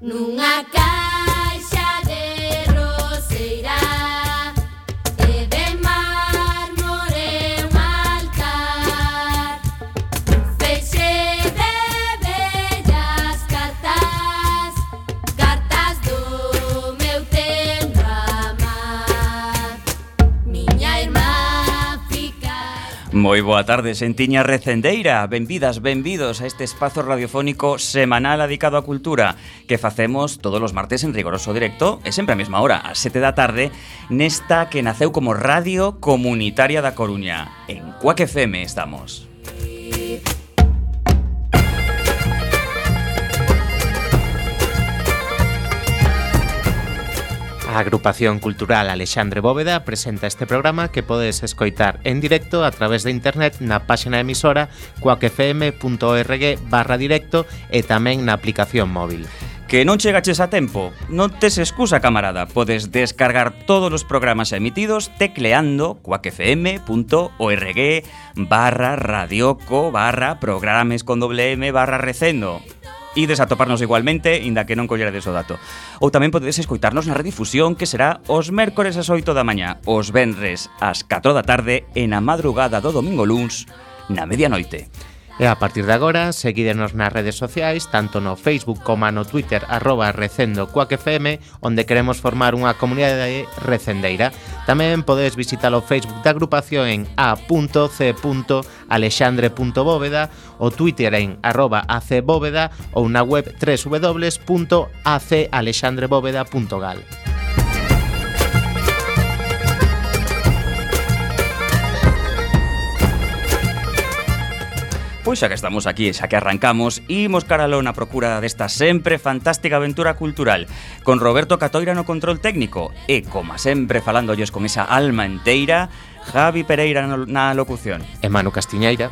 nunha casa Moi boa tarde, Sentiña Recendeira. Benvidas, benvidos a este espazo radiofónico semanal dedicado á cultura Que facemos todos os martes en rigoroso directo. E sempre a mesma hora, a sete da tarde Nesta que naceu como Radio Comunitaria da Coruña. En Cuac FM estamos. A agrupación cultural Alexandre Bóveda presenta este programa que podes escoitar en directo a través de internet na páxina emisora coacfm.org barra directo e tamén na aplicación móvil. Que non chegaches a tempo, non tes excusa, camarada. Podes descargar todos os programas emitidos tecleando cuacfm.org barra radioco barra programes con doble M barra recendo ides a toparnos igualmente, inda que non collerades o dato. Ou tamén podedes escoitarnos na redifusión que será os mércores ás 8 da mañá, os venres ás 4 da tarde e na madrugada do domingo luns na medianoite. E a partir de agora, seguídenos nas redes sociais, tanto no Facebook como no Twitter, arroba recendo FM, onde queremos formar unha comunidade recendeira. Tamén podedes visitar o Facebook da agrupación en a.c.alexandre.bóveda, o Twitter en arroba acbóveda ou na web www.acalexandrebóveda.gal. Pois xa que estamos aquí xa que arrancamos, imos caralón a procura desta sempre fantástica aventura cultural con Roberto Catoira no control técnico e, como sempre, falándolles con esa alma enteira, Javi Pereira na locución. E Manu Castiñeira.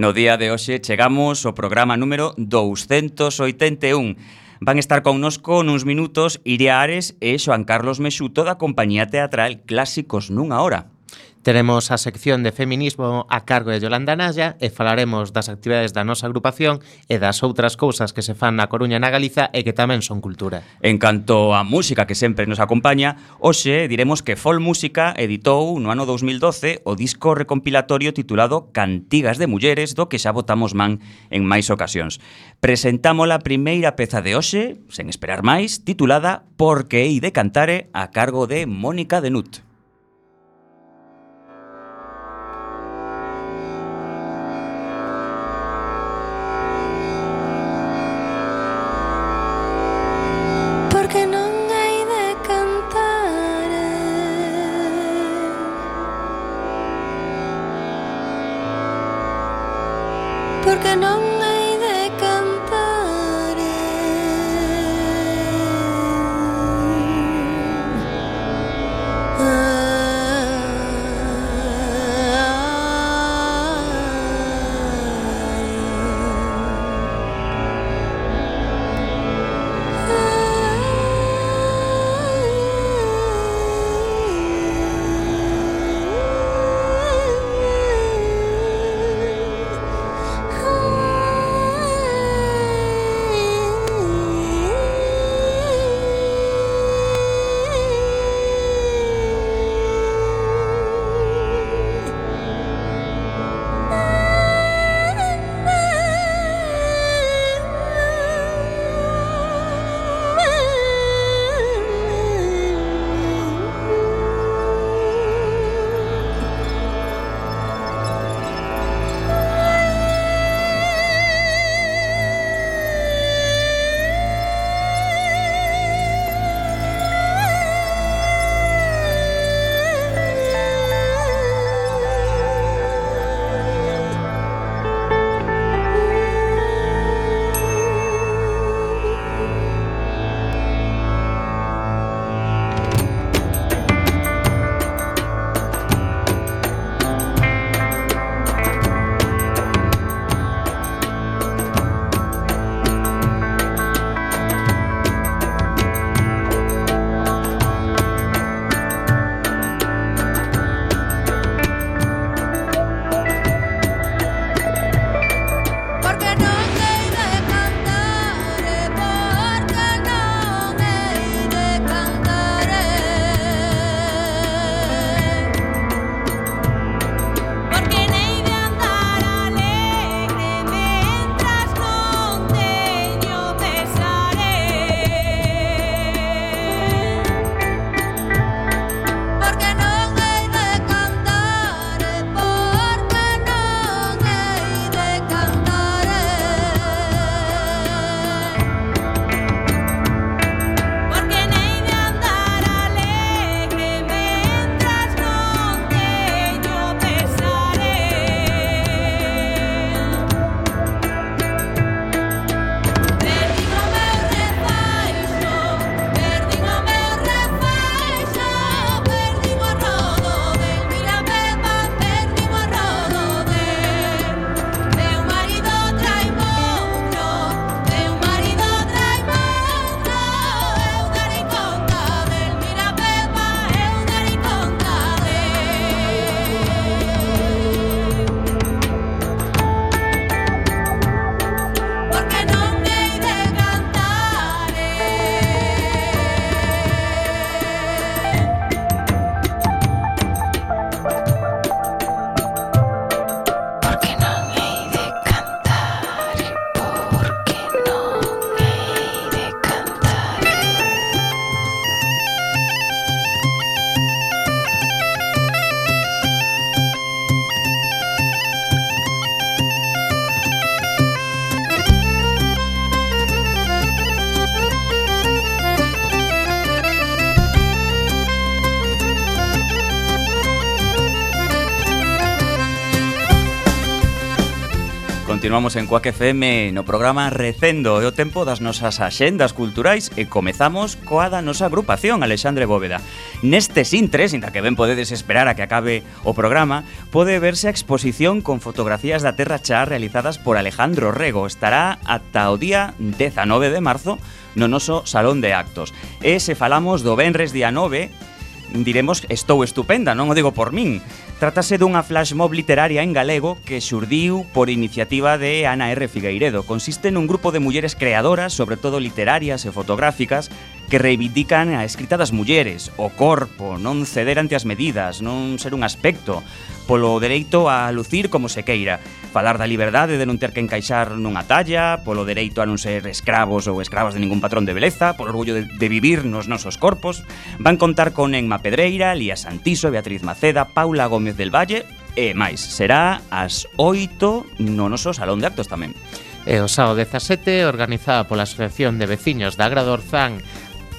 No día de hoxe chegamos ao programa número 281. Van estar connosco nuns minutos Iria Ares e Xoan Carlos Mexuto da compañía teatral Clásicos nunha hora. Teremos a sección de feminismo a cargo de Yolanda Naya e falaremos das actividades da nosa agrupación e das outras cousas que se fan na Coruña e na Galiza e que tamén son cultura. En canto á música que sempre nos acompaña, hoxe diremos que Fol Música editou no ano 2012 o disco recompilatorio titulado Cantigas de Mulleres do que xa votamos man en máis ocasións. Presentamos a primeira peza de hoxe, sen esperar máis, titulada Porque hei de cantare a cargo de Mónica Denut. Continuamos en Coac FM no programa Recendo e o tempo das nosas axendas culturais e comezamos coa da nosa agrupación Alexandre Bóveda. Neste intres, inda que ben podedes esperar a que acabe o programa, pode verse a exposición con fotografías da Terra Chá realizadas por Alejandro Rego. Estará ata o día 19 de marzo no noso Salón de Actos. E se falamos do Benres día 9, diremos estou estupenda, non o digo por min, Trátase dunha flash mob literaria en galego que xurdiu por iniciativa de Ana R. Figueiredo. Consiste nun grupo de mulleres creadoras, sobre todo literarias e fotográficas, que reivindican a escrita das mulleres, o corpo, non ceder ante as medidas, non ser un aspecto, polo dereito a lucir como se queira, falar da liberdade de non ter que encaixar nunha talla, polo dereito a non ser escravos ou escravas de ningún patrón de beleza, polo orgullo de, de vivir nos nosos corpos. Van contar con Enma Pedreira, Lía Santiso, Beatriz Maceda, Paula Gómez Del Valle e máis. Será ás 8 no noso Salón de Actos tamén. E o sábado 17, organizada pola Asociación de Veciños da Agra do Orzán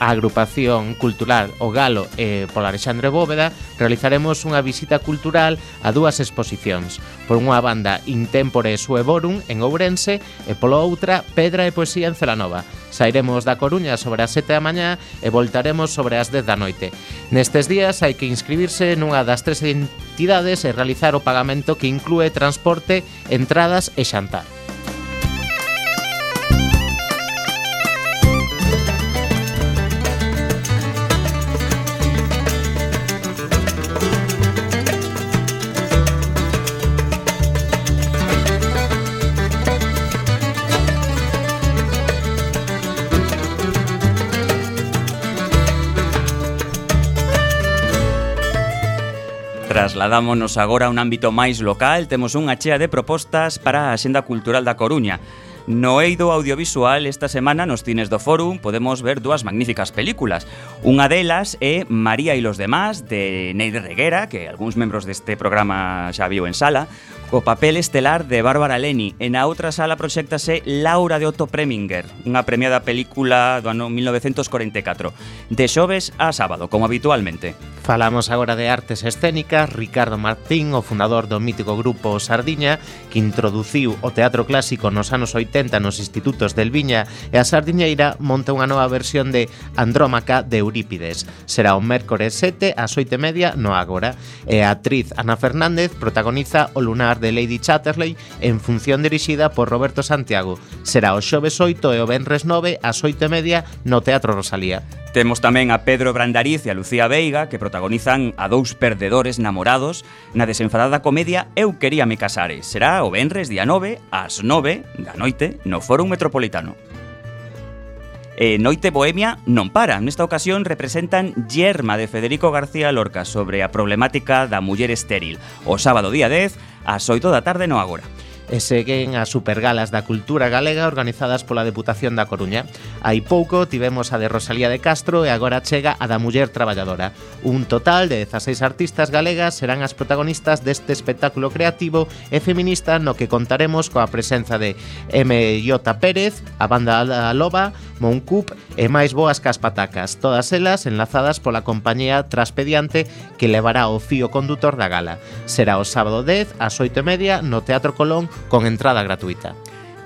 a agrupación cultural O Galo e eh, pola Alexandre Bóveda realizaremos unha visita cultural a dúas exposicións. Por unha banda, Intempore Sueborum en Ourense e pola outra, Pedra e Poesía en Celanova. Sairemos da Coruña sobre as 7 da mañá e voltaremos sobre as 10 da noite. Nestes días hai que inscribirse nunha das tres entidades e realizar o pagamento que inclúe transporte, entradas e xantar. Trasladámonos agora a un ámbito máis local, temos unha chea de propostas para a Xenda Cultural da Coruña. No eido audiovisual esta semana nos cines do Fórum podemos ver dúas magníficas películas. Unha delas é María e los demás de Neide Reguera, que algúns membros deste programa xa viu en sala co papel estelar de Bárbara Leni. E na outra sala proxectase Laura de Otto Preminger, unha premiada película do ano 1944, de xoves a sábado, como habitualmente. Falamos agora de artes escénicas, Ricardo Martín, o fundador do mítico grupo Sardiña, que introduciu o teatro clásico nos anos 80 nos institutos del Viña e a Sardiñeira monta unha nova versión de Andrómaca de Eurípides. Será o mércores 7 ás 8 e media no Ágora. E a actriz Ana Fernández protagoniza o lunar de Lady Chatterley en función dirixida por Roberto Santiago. Será o xoves 8 e o venres 9 ás 8 e media no Teatro Rosalía. Temos tamén a Pedro Brandariz e a Lucía Veiga que protagonizan a dous perdedores namorados na desenfadada comedia Eu queríame casare. Será o venres día 9 ás 9 da noite no Fórum Metropolitano. E Noite Bohemia non para. Nesta ocasión representan Yerma de Federico García Lorca sobre a problemática da muller estéril. O sábado día 10 ás 8 da tarde no Agora e seguen as supergalas da cultura galega organizadas pola Deputación da Coruña. Hai pouco tivemos a de Rosalía de Castro e agora chega a da Muller Traballadora. Un total de 16 artistas galegas serán as protagonistas deste espectáculo creativo e feminista no que contaremos coa presenza de M.J. Pérez, a banda Loba, Moncup e máis boas que as patacas, todas elas enlazadas pola compañía Traspediante que levará o fío condutor da gala. Será o sábado 10 ás 8 e media no Teatro Colón con entrada gratuita.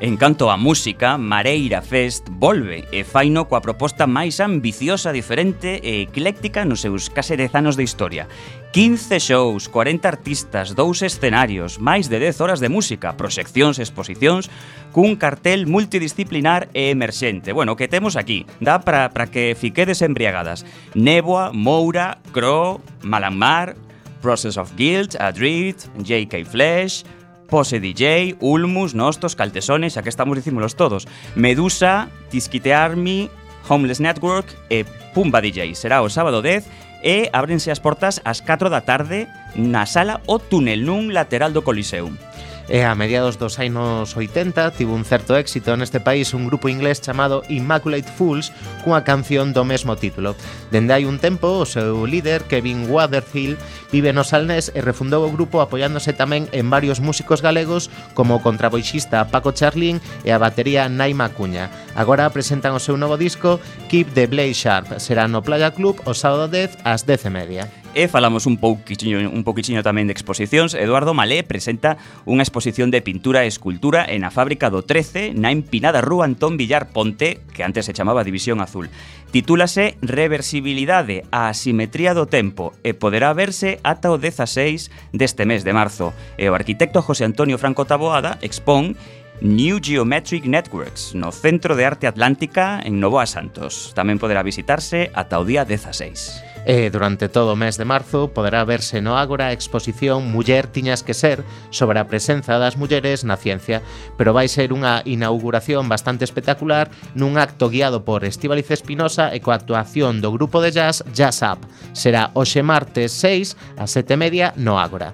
En canto á música, Mareira Fest volve e faino coa proposta máis ambiciosa, diferente e ecléctica nos seus case 10 anos de historia. 15 shows, 40 artistas, dous escenarios, máis de 10 horas de música, proxeccións, exposicións, cun cartel multidisciplinar e emerxente. Bueno, que temos aquí? Dá para para que fiquedes embriagadas. Néboa, Moura, Cro, Malamar, Process of Guilt, Adrift, J.K. Flash, Pose DJ, Ulmus, Nostos, Caltesones, xa que estamos dicímolos todos. Medusa, Tisquite Army, Homeless Network e Pumba DJ. Será o sábado 10 e ábrense as portas ás 4 da tarde na sala O Túnel nun lateral do Coliseum. E a mediados dos anos 80 tivo un certo éxito neste país un grupo inglés chamado Immaculate Fools cunha canción do mesmo título. Dende hai un tempo, o seu líder, Kevin Waterhill, vive no Salnés e refundou o grupo apoiándose tamén en varios músicos galegos como o contraboixista Paco Charlín e a batería Naima Cuña. Agora presentan o seu novo disco Keep the Blade Sharp. Será no Playa Club o sábado 10 ás 10 e media. E falamos un pouquichiño, un pouquichiño tamén de exposicións. Eduardo Malé presenta unha exposición de pintura e escultura en a fábrica do 13 na empinada rúa Antón Villar Ponte, que antes se chamaba División Azul. Titúlase Reversibilidade, a asimetría do tempo e poderá verse ata o 16 deste mes de marzo. E o arquitecto José Antonio Franco Taboada expón New Geometric Networks no Centro de Arte Atlántica en Novoa Santos. Tamén poderá visitarse ata o día 16. E durante todo o mes de marzo poderá verse no Ágora a exposición Muller tiñas que ser sobre a presenza das mulleres na ciencia, pero vai ser unha inauguración bastante espectacular nun acto guiado por Estíbaliz Espinosa e coa actuación do grupo de jazz Jazz Up. Será hoxe martes 6 a 7:30 no Ágora.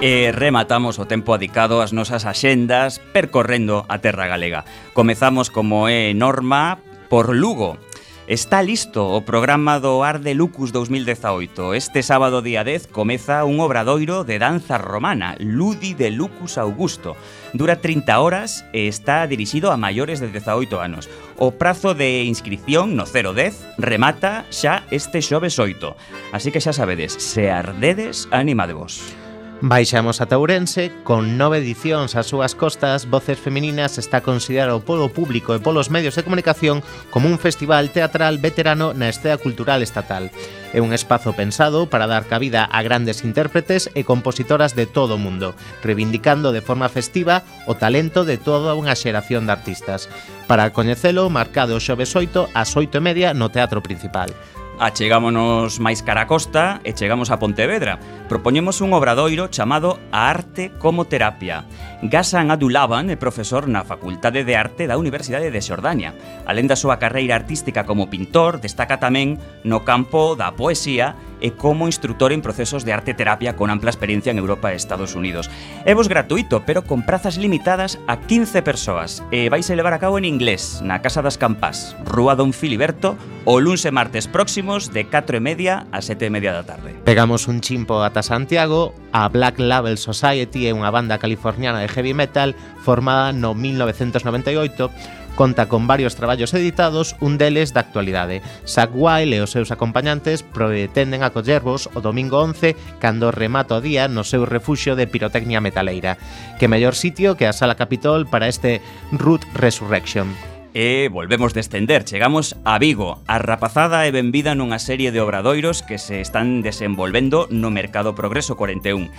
E rematamos o tempo adicado ás nosas axendas percorrendo a terra galega. Comezamos como é norma por Lugo. Está listo o programa do Ar de Lucus 2018. Este sábado día 10 comeza un obradoiro de danza romana, Ludi de Lucus Augusto. Dura 30 horas e está dirixido a maiores de 18 anos. O prazo de inscripción no 010 remata xa este xoves 8. Así que xa sabedes, se ardedes, animadevos. Baixamos a Taurense, con nove edicións ás súas costas, Voces Femininas está considerado polo público e polos medios de comunicación como un festival teatral veterano na escena cultural estatal. É un espazo pensado para dar cabida a grandes intérpretes e compositoras de todo o mundo, reivindicando de forma festiva o talento de toda unha xeración de artistas. Para coñecelo, marcado o xoves 8 ás 8 e media no Teatro Principal. Ah, Achegámonos máis cara a costa e chegamos a Pontevedra. Propoñemos un obradoiro chamado A Arte como Terapia. Gasan Adulaban é profesor na Facultade de Arte da Universidade de Xordania. Alén da súa carreira artística como pintor, destaca tamén no campo da poesía e como instructor en procesos de arte terapia con ampla experiencia en Europa e Estados Unidos. É vos gratuito, pero con prazas limitadas a 15 persoas e vais a levar a cabo en inglés na Casa das Campás, Rúa Don Filiberto, o luns e martes próximos de 4 e media a 7 e media da tarde. Pegamos un chimpo ata Santiago, a Black Label Society é unha banda californiana de heavy metal formada no 1998 Conta con varios traballos editados, un deles da actualidade. Zack Wild e os seus acompañantes pretenden acollervos o domingo 11 cando remata o día no seu refuxio de pirotecnia metaleira. Que mellor sitio que a Sala Capitol para este Root Resurrection. E volvemos descender, chegamos a Vigo, a rapazada e benvida nunha serie de obradoiros que se están desenvolvendo no Mercado Progreso 41.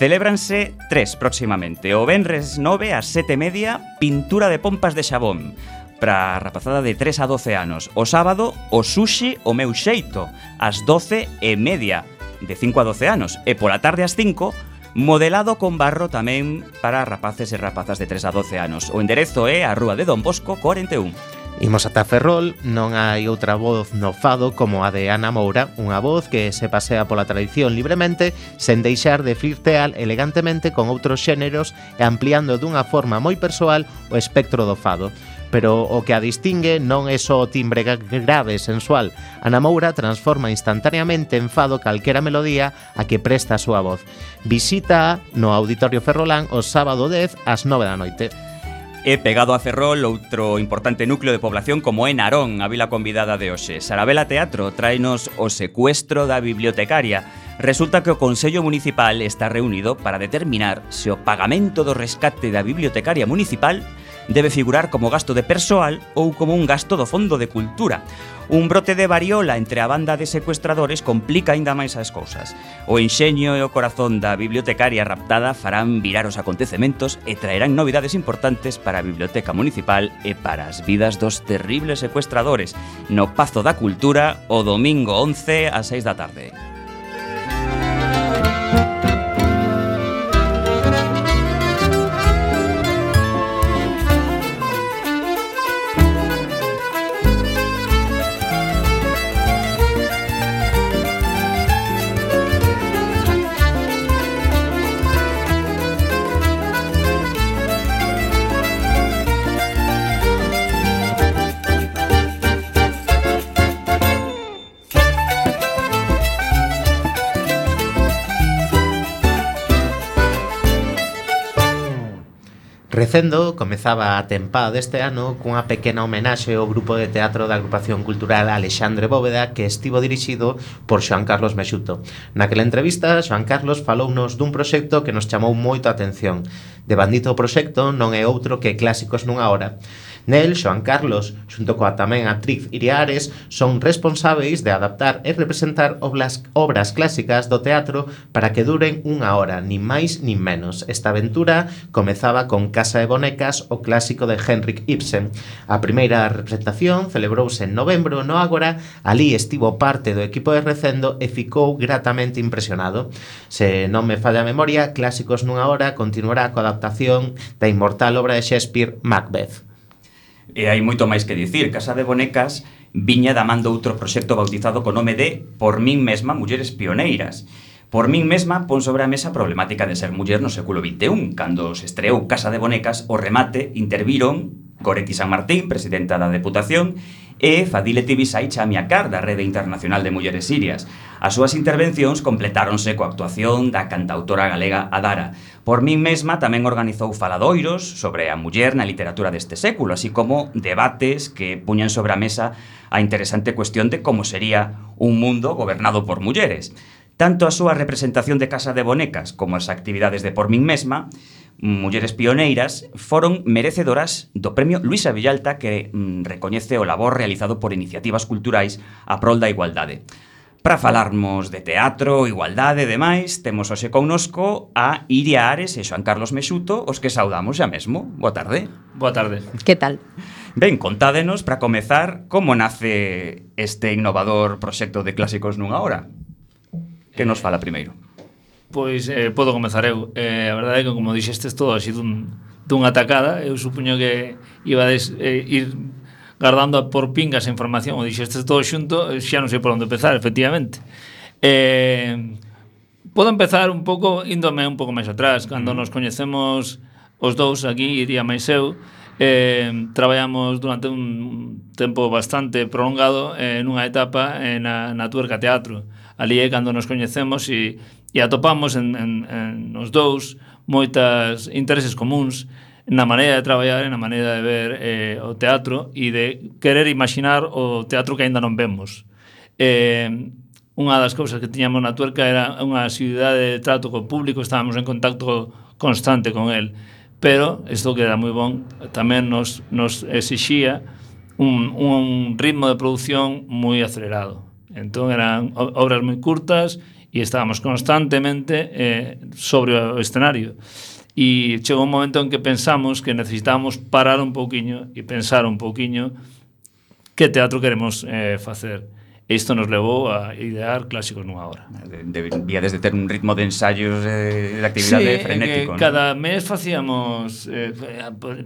Celébranse tres próximamente. O Benres 9 a 7 media, pintura de pompas de xabón para a rapazada de 3 a 12 anos. O sábado, o sushi o meu xeito, ás 12 e media, de 5 a 12 anos. E pola tarde ás 5, modelado con barro tamén para rapaces e rapazas de 3 a 12 anos. O enderezo é a Rúa de Don Bosco 41. Imos ata Ferrol, non hai outra voz no fado como a de Ana Moura, unha voz que se pasea pola tradición libremente sen deixar de flirtear elegantemente con outros xéneros e ampliando dunha forma moi persoal o espectro do fado pero o que a distingue non é só o timbre grave e sensual. Ana Moura transforma instantaneamente en fado calquera melodía a que presta a súa voz. Visita no Auditorio Ferrolán o sábado 10 ás 9 da noite e pegado a Ferrol outro importante núcleo de población como é Narón, a vila convidada de hoxe. Sarabela Teatro traenos o secuestro da bibliotecaria. Resulta que o Consello Municipal está reunido para determinar se o pagamento do rescate da bibliotecaria municipal debe figurar como gasto de persoal ou como un gasto do Fondo de Cultura. Un brote de variola entre a banda de secuestradores complica aínda máis as cousas. O enxeño e o corazón da bibliotecaria raptada farán virar os acontecementos e traerán novidades importantes para a Biblioteca Municipal e para as vidas dos terribles secuestradores no Pazo da Cultura o domingo 11 a 6 da tarde. Recendo comezaba a tempada deste ano cunha pequena homenaxe ao grupo de teatro da agrupación cultural Alexandre Bóveda que estivo dirixido por Xoan Carlos Mexuto. Naquela entrevista, Xoan Carlos falounos dun proxecto que nos chamou moito a atención. De bandito o proxecto non é outro que Clásicos nunha hora Nel, Xoan Carlos, xunto coa tamén actriz Iria Ares, son responsáveis de adaptar e representar obras, obras clásicas do teatro para que duren unha hora, nin máis nin menos. Esta aventura comezaba con Casa de Bonecas, o clásico de Henrik Ibsen. A primeira representación celebrouse en novembro no Ágora, ali estivo parte do equipo de Recendo e ficou gratamente impresionado. Se non me falla a memoria, Clásicos nunha hora continuará coa adaptación da inmortal obra de Shakespeare Macbeth. E hai moito máis que dicir. Casa de Bonecas viña da man outro proxecto bautizado co nome de Por min mesma, mulleres pioneiras. Por min mesma pon sobre a mesa a problemática de ser muller no século XXI. Cando se estreou Casa de Bonecas, o remate interviron Coreti San Martín, presidenta da Deputación, e Fadile Tibisaicha Amiakar da Rede Internacional de Mulleres Sirias. As súas intervencións completáronse coa actuación da cantautora galega Adara. Por min mesma tamén organizou faladoiros sobre a muller na literatura deste século, así como debates que puñan sobre a mesa a interesante cuestión de como sería un mundo gobernado por mulleres. Tanto a súa representación de Casa de Bonecas como as actividades de Por min mesma Mulleres Pioneiras foron merecedoras do premio Luisa Villalta que mm, recoñece o labor realizado por iniciativas culturais a prol da igualdade. Para falarmos de teatro, igualdade e demais, temos hoxe connosco a Iria Ares e Xoan Carlos Mexuto, os que saudamos xa mesmo. Boa tarde. Boa tarde. Que tal? Ben, contádenos, para comezar, como nace este innovador proxecto de clásicos nunha hora? Que nos fala primeiro? Pois eh, podo comezar eu. Eh, a verdade é que, como dixestes, todo así dun, dunha atacada. Eu supoño que ibades eh, ir guardando por pingas a información, o dixestes todo xunto, eh, xa non sei por onde empezar, efectivamente. Eh, podo empezar un pouco, índome un pouco máis atrás, cando mm. nos coñecemos os dous aquí, iría máis eu, eh, traballamos durante un tempo bastante prolongado eh, nunha etapa eh, na, na Tuerca Teatro. Ali é cando nos coñecemos e e atopamos en, en, en nos dous moitas intereses comuns na maneira de traballar e na maneira de ver eh, o teatro e de querer imaginar o teatro que aínda non vemos. Eh, unha das cousas que tiñamos na Tuerca era unha assiduidade de trato co público, estábamos en contacto constante con el, pero isto que era moi bon, tamén nos, nos exixía un, un ritmo de produción moi acelerado. Entón eran obras moi curtas e estábamos constantemente eh, sobre o escenario. E chegou un momento en que pensamos que necesitábamos parar un pouquiño e pensar un pouquiño que teatro queremos eh, facer. Isto nos levou a idear clásicos nunha hora. Debía desde ter un ritmo de ensaios eh, de actividade sí, eh, frenético. Que. Cada mes facíamos... Eh,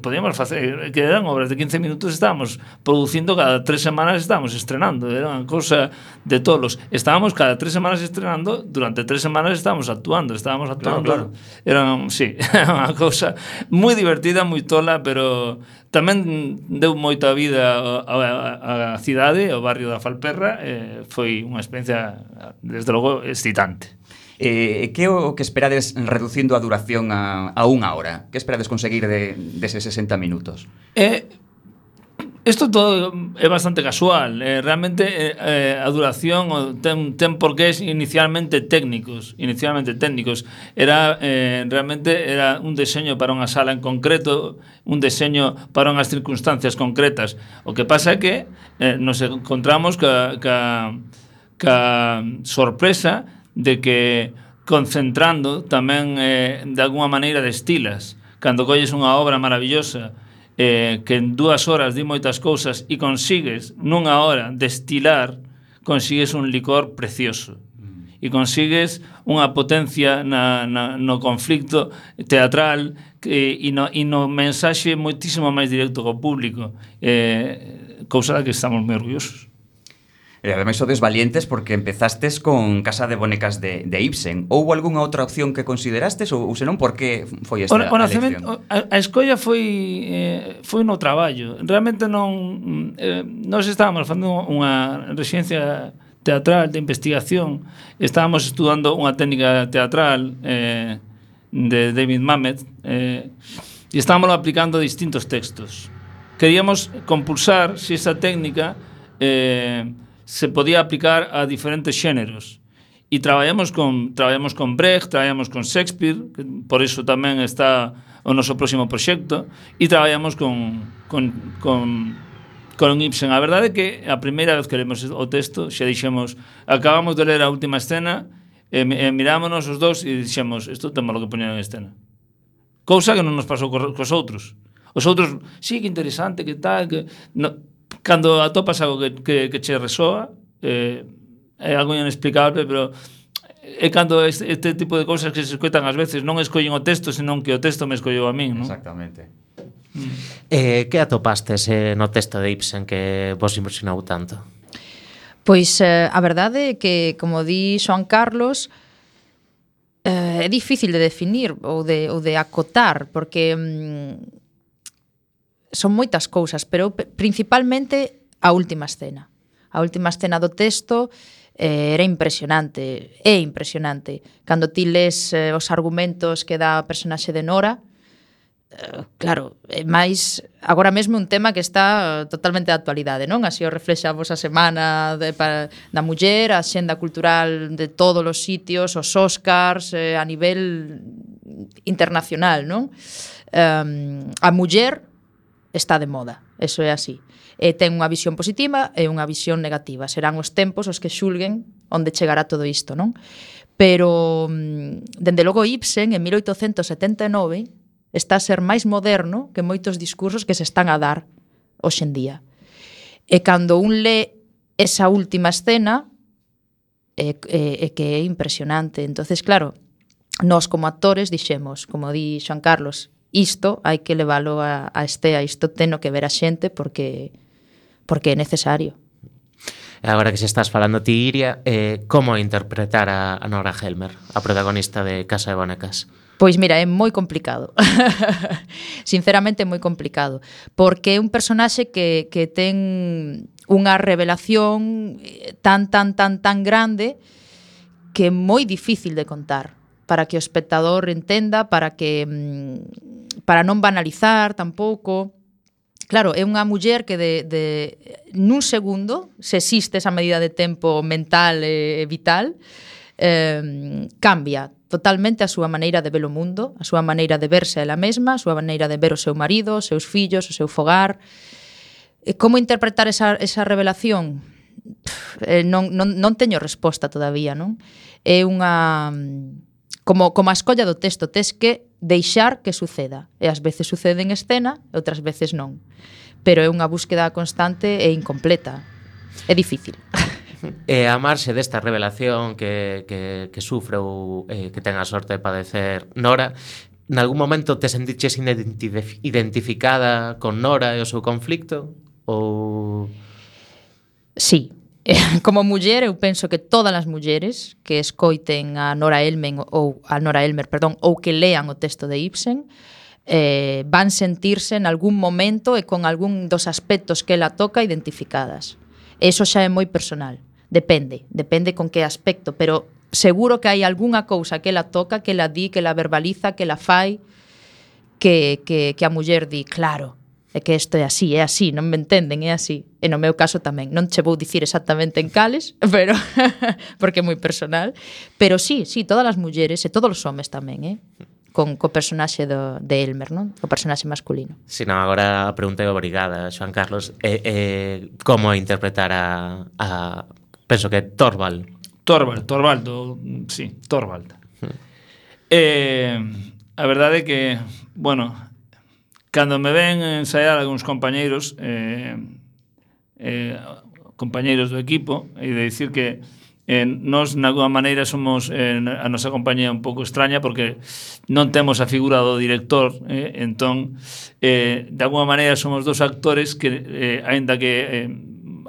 podíamos facer... Que eran obras de 15 minutos, estábamos producindo cada tres semanas, estábamos estrenando. Era unha cousa de tolos. Estábamos cada tres semanas estrenando, durante tres semanas estábamos actuando, estábamos actuando. Claro, claro. claro. Era, sí, unha cousa moi divertida, moi tola, pero Tamén deu moita vida á cidade, ao barrio da Falperra, eh, foi unha experiencia, desde logo, excitante. Eh, que o que esperades reducindo a duración a, a unha hora? Que esperades conseguir de, deses 60 minutos? Eh, Isto todo é bastante casual, eh, realmente eh, eh a duración ten, ten porqués inicialmente técnicos, inicialmente técnicos. Era eh, realmente era un deseño para unha sala en concreto, un deseño para unhas circunstancias concretas. O que pasa é que eh, nos encontramos ca, ca, ca sorpresa de que concentrando tamén eh, de alguma maneira destilas. Cando colles unha obra maravillosa, eh, que en dúas horas di moitas cousas e consigues nunha hora destilar consigues un licor precioso. E consigues unha potencia na, na, no conflicto teatral que, e, no, e no mensaxe moitísimo máis directo co público. Eh, cousa da que estamos moi orgullosos. E ademais sodes valientes porque empezastes con Casa de Bonecas de, de Ibsen. Houbo algunha outra opción que considerastes ou, ou senón por que foi esta o, o nacemento, a, a escolla foi eh, foi no traballo. Realmente non eh, nós estábamos facendo unha residencia teatral de investigación, estábamos estudando unha técnica teatral eh, de David Mamet eh, e estábamos aplicando distintos textos. Queríamos compulsar si esa técnica eh, se podía aplicar a diferentes xéneros. E traballamos con traballamos con Brecht, traballamos con Shakespeare, que por iso tamén está o noso próximo proxecto, e traballamos con con con con Ibsen. A verdade é que a primeira vez que lemos o texto, xa dixemos, acabamos de ler a última escena, e, e mirámonos os dous e dixemos, isto temos lo que poñer en escena. Cousa que non nos pasou cos outros. Os outros, sí, que interesante, que tal, que... No, cando atopas algo que, que, que che resoa, eh, é algo inexplicable, pero é cando este, este tipo de cousas que se escoitan ás veces non escollen o texto, senón que o texto me escolleu a min, non? Exactamente. Eh, que atopastes eh, no texto de Ibsen que vos impresionou tanto? Pois eh, a verdade é que, como di Xoan Carlos, eh, é difícil de definir ou de, ou de acotar, porque mm, son moitas cousas, pero principalmente a última escena. A última escena do texto eh, era impresionante, é impresionante. Cando ti les eh, os argumentos que dá a personaxe de Nora, eh, claro, é máis agora mesmo un tema que está totalmente de actualidade, non? Así o reflexa a vosa semana de, para, da muller, a xenda cultural de todos os sitios, os Oscars, eh, a nivel internacional, non? Um, a muller está de moda. Eso é así. E ten unha visión positiva e unha visión negativa. Serán os tempos os que xulguen onde chegará todo isto, non? Pero, mm, dende logo, Ibsen, en 1879, está a ser máis moderno que moitos discursos que se están a dar hoxendía. E cando un lé esa última escena, é, é, é que é impresionante. entonces claro, nós como actores dixemos, como di Xoan Carlos, isto hai que leválo a, a estea, isto teno que ver a xente porque porque é necesario. Agora que se estás falando ti, Iria, eh, como interpretar a, a Nora Helmer, a protagonista de Casa de Bonecas? Pois mira, é moi complicado. Sinceramente é moi complicado, porque é un personaxe que, que ten unha revelación eh, tan, tan, tan, tan grande que é moi difícil de contar para que o espectador entenda, para que mm, para non banalizar tampouco. Claro, é unha muller que de, de nun segundo se existe esa medida de tempo mental e vital eh, cambia totalmente a súa maneira de ver o mundo, a súa maneira de verse ela mesma, a súa maneira de ver o seu marido, os seus fillos, o seu fogar. E como interpretar esa, esa revelación? Pff, eh, non, non, non teño resposta todavía, non? É unha... Como, como a escolla do texto, tes que deixar que suceda. E ás veces sucede en escena e outras veces non. Pero é unha búsqueda constante e incompleta. É difícil. E a marxe desta revelación que, que, que sufre ou eh, que ten a sorte de padecer Nora, nalgún momento te sentiches identif identificada con Nora e o seu conflicto? Ou... Sí, como muller, eu penso que todas as mulleres que escoiten a Nora Elmen ou a Nora Elmer, perdón, ou que lean o texto de Ibsen, eh, van sentirse en algún momento e con algún dos aspectos que ela toca identificadas. Eso xa é moi personal. Depende, depende con que aspecto, pero seguro que hai algunha cousa que ela toca, que ela di, que ela verbaliza, que ela fai, que, que, que a muller di, claro, é que isto é así, é así, non me entenden, é así. E no meu caso tamén, non che vou dicir exactamente en cales, pero porque é moi personal, pero sí, sí, todas as mulleres e todos os homes tamén, eh? con co personaxe do, de Elmer, non? O personaxe masculino. Si, non, agora a pregunta é obrigada, Xoan Carlos. Eh, eh, como interpretar a, a... Penso que Torvald. Torvald, Torvaldo, sí, Torvald. Hm. eh, a verdade é que, bueno, Cando me ven ensaiar algúns compañeiros, eh, eh, compañeiros do equipo, e de dicir que eh, nos, na alguma maneira, somos eh, a nosa compañía un pouco extraña porque non temos a figura do director, eh, entón, eh, de alguma maneira, somos dos actores que, eh, aínda que eh,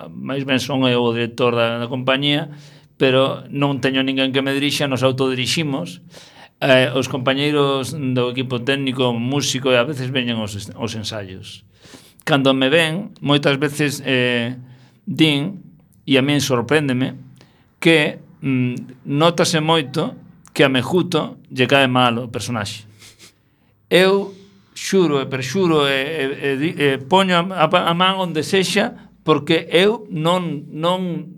máis ben son eu o director da, da compañía, pero non teño ninguén que me dirixa, nos autodiriximos, e eh, os compañeiros do equipo técnico, músico, e a veces veñen os, os ensaios. Cando me ven, moitas veces eh, din, e a min sorpréndeme, que mm, notase moito que a Mejuto lle cae mal o personaxe. Eu xuro e perxuro e, e, e, e poño a, a man onde sexa porque eu non, non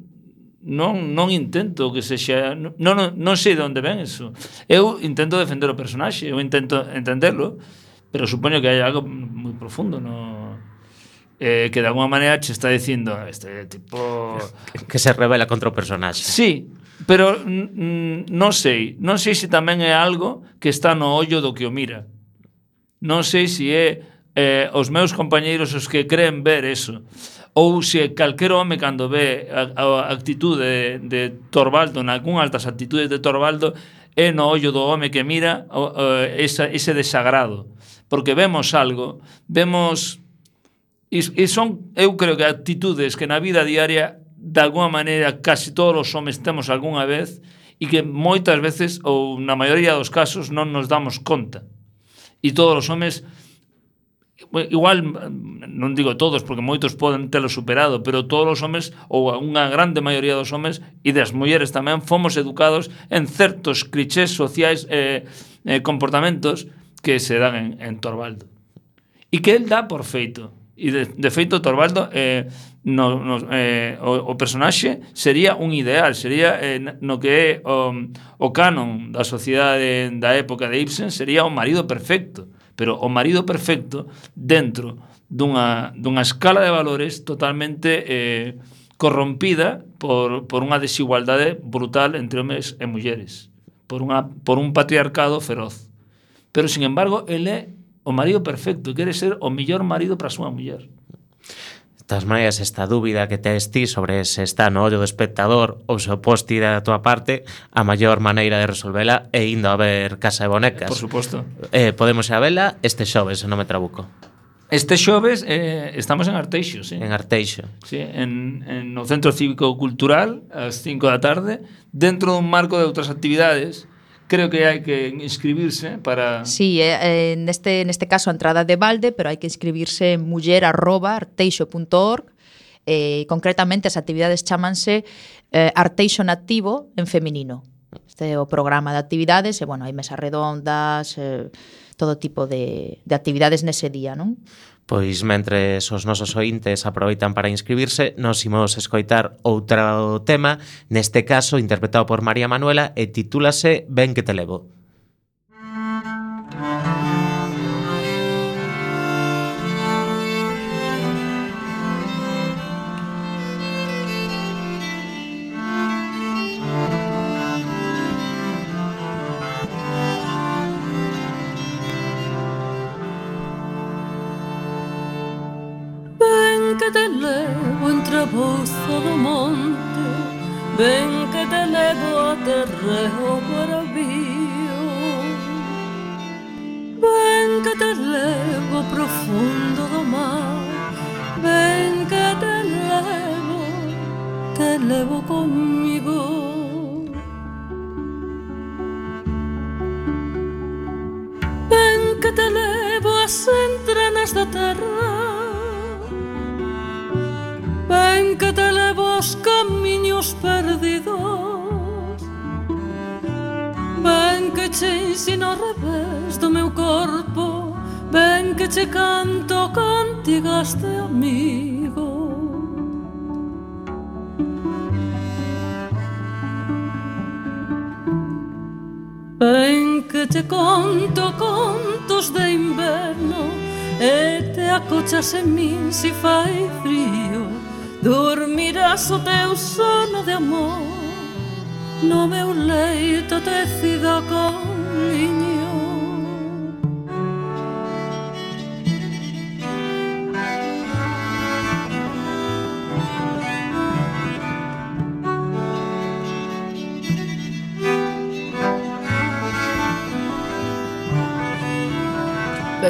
non non intento que sexa non non, non sei de onde ven eso. Eu intento defender o personaxe, eu intento entenderlo, pero supoño que hai algo moi profundo no eh, que de alguma maneira che está dicindo ah, este tipo que, se revela contra o personaxe. Sí, pero mm, non sei, non sei se tamén é algo que está no ollo do que o mira. Non sei se é eh, os meus compañeiros os que creen ver eso ou se calquer home cando ve a, a actitude de, de Torvaldo, nalgún altas actitudes de Torvaldo, é no ollo do home que mira o, o, esa, ese desagrado. Porque vemos algo, vemos... E, e son, eu creo que actitudes que na vida diaria de alguma maneira casi todos os homes temos algunha vez e que moitas veces ou na maioría dos casos non nos damos conta. E todos os homes igual non digo todos porque moitos poden telo superado, pero todos os homes ou unha grande maioría dos homes e das mulleres tamén fomos educados en certos clichés sociais e eh, eh, comportamentos que se dan en, en Torvaldo. E que el dá por feito. E de, de feito Torvaldo eh, no, no, eh, o, o personaxe sería un ideal, sería eh, no que é o, o canon da sociedade da época de Ibsen sería o marido perfecto pero o marido perfecto dentro dunha, dunha escala de valores totalmente eh, corrompida por, por unha desigualdade brutal entre homes e mulleres, por, unha, por un patriarcado feroz. Pero, sin embargo, ele é o marido perfecto, quere ser o mellor marido para a súa muller todas maneiras, esta dúbida que tes ti sobre se está no ollo do espectador ou se oposti da tua parte, a maior maneira de resolvela é indo a ver Casa de Bonecas. Por suposto. Eh, podemos a vela este xoves, non me trabuco. Este xoves eh, estamos en Arteixo, sí. En Arteixo. Sí, en, en no Centro Cívico Cultural, ás 5 da tarde, dentro dun marco de outras actividades, creo que hai que inscribirse para... Sí, eh, eh, neste, neste caso a entrada de balde, pero hai que inscribirse en muller.arteixo.org eh, concretamente as actividades chamanse eh, Arteixo Nativo en feminino. Este é o programa de actividades, e, bueno, hai mesas redondas, eh, todo tipo de, de actividades nese día, non? Pois mentres os nosos ointes aproveitan para inscribirse, nos imos escoitar outro tema, neste caso interpretado por María Manuela e titúlase Ben que te levo. heureux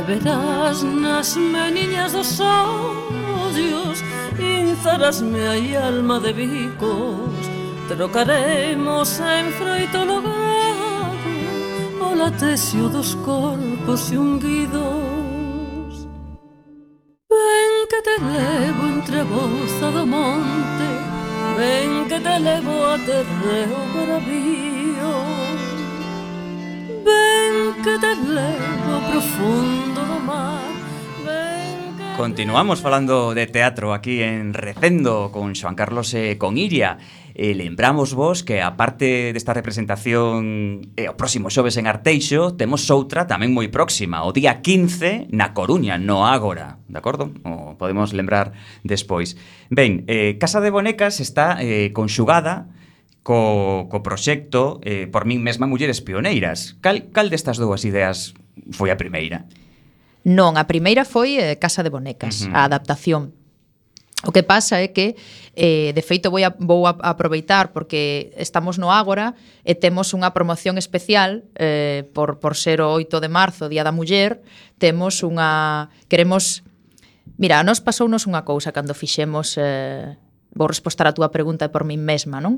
verás nas meniñas dos ollos Inzarás me aí alma de bicos. Trocaremos en froito logado O latecio dos corpos unguidos Ven que te levo entre boza do monte Ven que te levo a terreo bravío Ven que te levo profundo do mar Continuamos falando de teatro aquí en Recendo con Xoan Carlos e con Iria E lembramos vos que aparte desta representación e o próximo xoves en Arteixo, temos outra tamén moi próxima, o día 15 na Coruña, no Ágora, de acordo? O podemos lembrar despois. Ben, eh, Casa de Bonecas está eh, conxugada co, co proxecto eh, por min mesma mulleres pioneiras. Cal, cal destas dúas ideas foi a primeira? Non, a primeira foi eh, Casa de Bonecas, uh -huh. a adaptación. O que pasa é que, eh, de feito, vou, a, vou a aproveitar porque estamos no Ágora e temos unha promoción especial eh, por, por ser o 8 de marzo, Día da Muller, temos unha... Queremos... Mira, a nos pasounos unha cousa cando fixemos... Eh, vou respostar a túa pregunta por min mesma, non?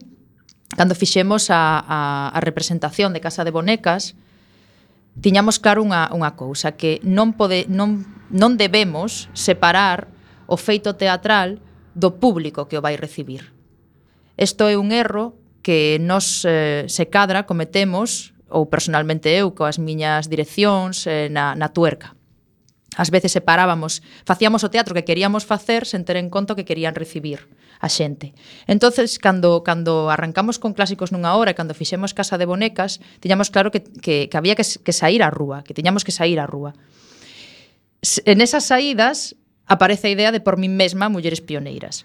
cando fixemos a, a, a representación de Casa de Bonecas, tiñamos claro unha, unha cousa, que non, pode, non, non debemos separar o feito teatral do público que o vai recibir. Isto é un erro que nos eh, se cadra cometemos ou personalmente eu coas miñas direccións eh, na, na tuerca. Ás veces separábamos, facíamos o teatro que queríamos facer sen ter en conta o que querían recibir a xente. Entonces, cando, cando arrancamos con clásicos nunha hora e cando fixemos Casa de Bonecas, tiñamos claro que, que, que había que, que sair á rúa, que tiñamos que sair á rúa. En esas saídas aparece a idea de por min mesma mulleres pioneiras.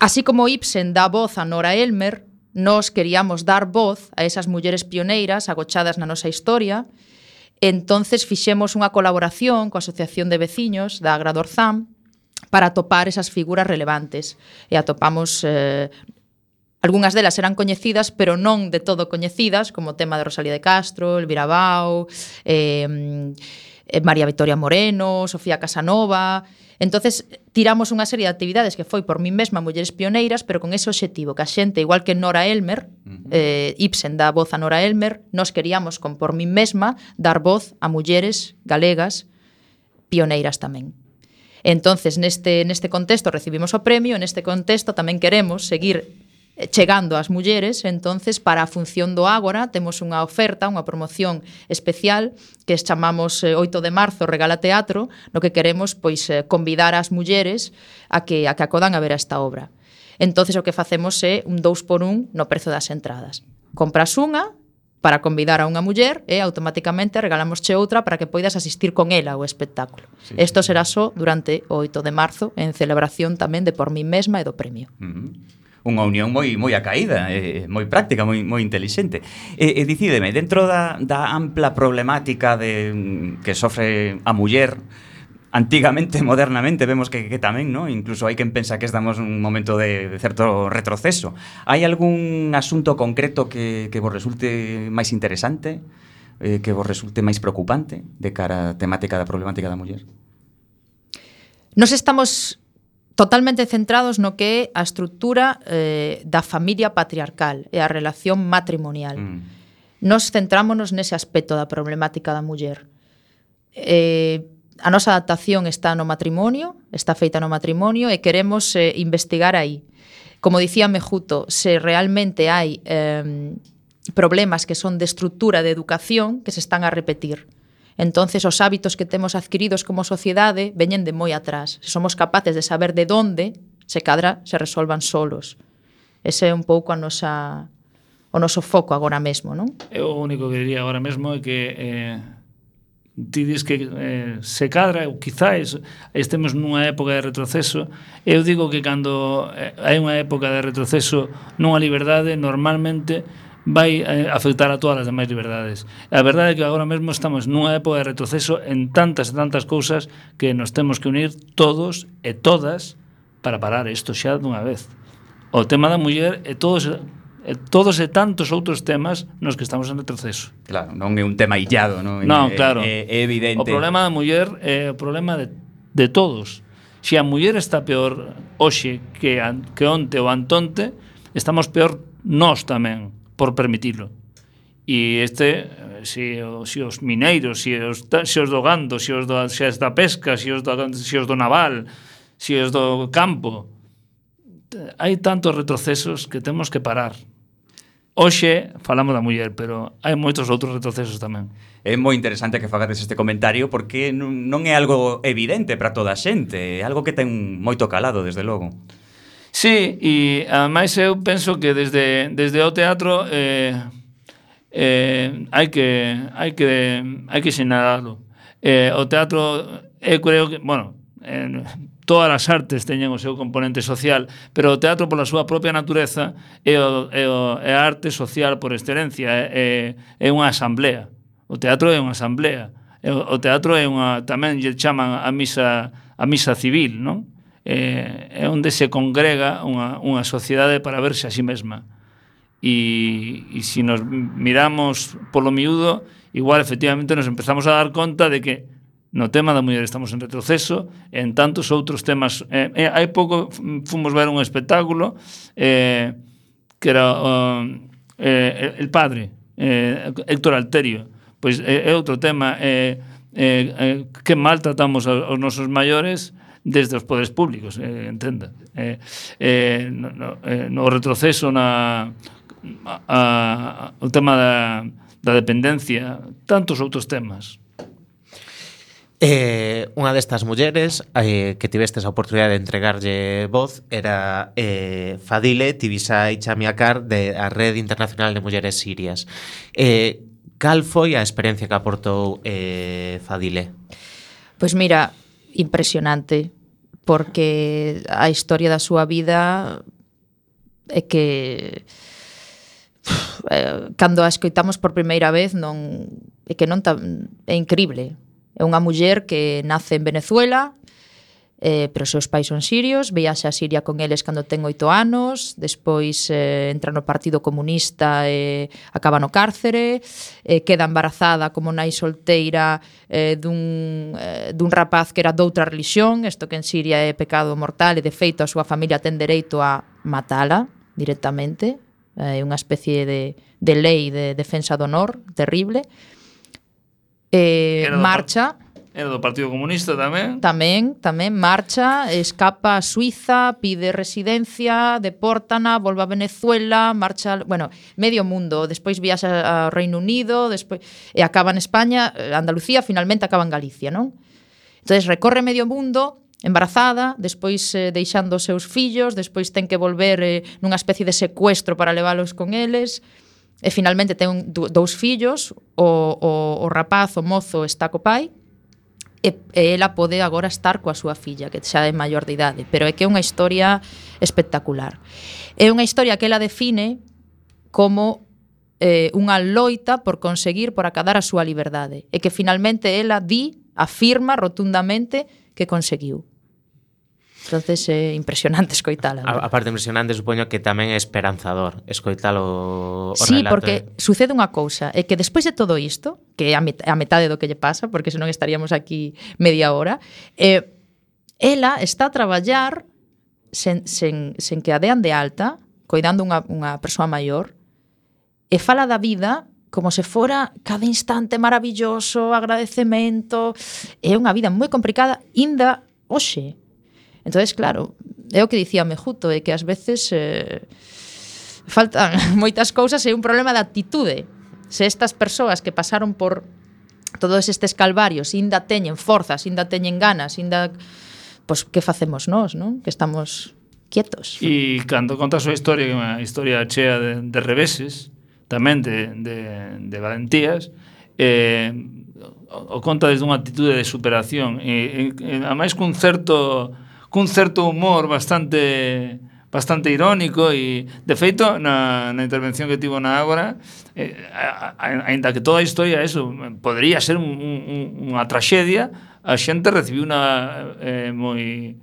Así como Ibsen dá voz a Nora Elmer, nós queríamos dar voz a esas mulleres pioneiras agochadas na nosa historia. Entonces fixemos unha colaboración coa Asociación de Veciños da Agradorzam para atopar esas figuras relevantes. E atopamos eh, Algunhas delas eran coñecidas, pero non de todo coñecidas, como o tema de Rosalía de Castro, Elvira Bau, eh, María Victoria Moreno, Sofía Casanova... entonces tiramos unha serie de actividades que foi por mí mesma Mulleres Pioneiras, pero con ese obxectivo que a xente, igual que Nora Elmer, uh -huh. eh, Ibsen dá voz a Nora Elmer, nos queríamos con por mí mesma dar voz a mulleres galegas pioneiras tamén. Entonces, neste, neste contexto recibimos o premio, neste contexto tamén queremos seguir chegando ás mulleres, entonces para a función do Ágora temos unha oferta, unha promoción especial que chamamos eh, 8 de marzo Regala Teatro, no que queremos pois eh, convidar ás mulleres a que a que acodan a ver esta obra. Entonces o que facemos é un 2 por 1 no prezo das entradas. Compras unha, para convidar a unha muller e automáticamente regalámosche outra para que poidas asistir con ela ao espectáculo. Isto sí, sí. será só durante o 8 de marzo en celebración tamén de por mí mesma e do premio. Uh -huh unha unión moi moi acaída, eh, moi práctica, moi moi intelixente. E, eh, e dicídeme, dentro da, da ampla problemática de que sofre a muller antigamente, modernamente, vemos que, que tamén, ¿no? incluso hai quen pensa que estamos un momento de, de certo retroceso. Hai algún asunto concreto que, que vos resulte máis interesante, eh, que vos resulte máis preocupante de cara a temática da problemática da muller? Nos estamos totalmente centrados no que é a estrutura eh, da familia patriarcal e a relación matrimonial. Mm. Nos centrámonos nese aspecto da problemática da muller. Eh, a nosa adaptación está no matrimonio, está feita no matrimonio e queremos eh, investigar aí. Como dicía Mejuto, se realmente hai eh, problemas que son de estrutura de educación que se están a repetir. Entonces os hábitos que temos adquiridos como sociedade veñen de moi atrás. Se somos capaces de saber de onde, se cadra se resolvan solos. Ese é un pouco a nosa o noso foco agora mesmo, non? Eu o único que diría agora mesmo é que eh, ti dis que eh, se cadra ou quizáis estemos nunha época de retroceso eu digo que cando eh, hai unha época de retroceso nunha liberdade normalmente vai eh, afectar a todas as demais liberdades. A verdade é que agora mesmo estamos nunha época de retroceso en tantas e tantas cousas que nos temos que unir todos e todas para parar isto xa dunha vez. O tema da muller e todos e todos e tantos outros temas nos que estamos en retroceso. Claro, non é un tema illado, non? Non, é, claro. É, é evidente. O problema da muller é o problema de, de todos. Se a muller está peor hoxe que, an, que onte ou antonte, estamos peor nós tamén por permitirlo. E este, eh, se, se os mineiros, se os, se os do gando, se os, do, se os da pesca, se os do, se os do naval, se os do campo, hai tantos retrocesos que temos que parar. Hoxe falamos da muller, pero hai moitos outros retrocesos tamén. É moi interesante que fagades este comentario porque non é algo evidente para toda a xente, é algo que ten moito calado, desde logo. Sí, e ademais eu penso que desde, desde o teatro eh, eh, hai que hai que hai que sinalalo. Eh, o teatro eu creo que, bueno, eh, todas as artes teñen o seu componente social, pero o teatro pola súa propia natureza é, o, é, o, é a arte social por excelencia, é, é, unha asamblea. O teatro é unha asamblea. O, o teatro é unha tamén lle chaman a misa a misa civil, non? É, é onde se congrega unha, unha sociedade para verse a si sí mesma. E, e se nos miramos polo miúdo, igual efectivamente nos empezamos a dar conta de que No tema da muller estamos en retroceso, en tantos outros temas. Eh, eh, hai pouco fomos ver un espectáculo eh, que era uh, eh, El Padre, eh, Héctor Alterio. Pois eh, é eh, outro tema, eh, eh, eh, que mal tratamos aos nosos maiores, desde os poderes públicos, eh, entenda. Eh, eh, no, no, eh, no retroceso na a, a, o tema da, da dependencia, tantos outros temas. Eh, unha destas mulleres eh, que tivestes a oportunidade de entregarlle voz era eh, Fadile Tibisay Chamiakar de a Rede Internacional de Mulleres Sirias. Eh, cal foi a experiencia que aportou eh, Fadile? Pois mira, impresionante, porque a historia da súa vida é que eh, cando a escoitamos por primeira vez non é que non tan, é increíble É unha muller que nace en Venezuela, eh, pero os seus pais son sirios, viaxa a Siria con eles cando ten oito anos, despois eh, entra no Partido Comunista e eh, acaba no cárcere, eh, queda embarazada como nai solteira eh, dun, eh, dun rapaz que era doutra religión, isto que en Siria é pecado mortal e de feito a súa familia ten dereito a matala directamente, eh, é eh, unha especie de, de lei de defensa do honor terrible, e eh, era marcha. Era do Partido Comunista tamén. Tamén, tamén, marcha, escapa a Suiza, pide residencia, depórtana, volve a Venezuela, marcha, bueno, medio mundo, despois viaxa ao Reino Unido, despois e acaba en España, eh, Andalucía, finalmente acaba en Galicia, non? Entonces recorre medio mundo embarazada, despois eh, deixando os seus fillos, despois ten que volver eh, nunha especie de secuestro para leválos con eles e finalmente ten dous fillos, o, o, o rapaz, o mozo, está co pai, e, e ela pode agora estar coa súa filla, que xa é maior de idade, pero é que é unha historia espectacular. É unha historia que ela define como eh, unha loita por conseguir, por acadar a súa liberdade, e que finalmente ela di, afirma rotundamente que conseguiu. Entonces é eh, impresionante escoitala. A, a parte impresionante supoño que tamén é esperanzador escoitalo o, o Sí, relato. porque sucede unha cousa, é que despois de todo isto, que é a, met a metade do que lle pasa, porque senón estaríamos aquí media hora, eh, ela está a traballar sen, sen, sen que a dean de alta, coidando unha, unha persoa maior, e fala da vida como se fora cada instante maravilloso, agradecemento, é unha vida moi complicada, inda hoxe, entonces claro, é o que dicía Mejuto, é que ás veces eh, faltan moitas cousas e un problema de actitude. Se estas persoas que pasaron por todos estes calvarios inda teñen forzas, inda teñen ganas, inda pois pues, que facemos nós, non? Que estamos quietos. E cando conta a súa historia, que é unha historia chea de, de reveses, tamén de, de, de valentías, eh, o, o conta desde unha actitude de superación, e, e, e a máis cun certo cun certo humor bastante bastante irónico e de feito na, na intervención que tivo na Ágora eh, aínda que toda a historia eso podría ser un, un, unha traxedia a xente recibiu unha eh, moi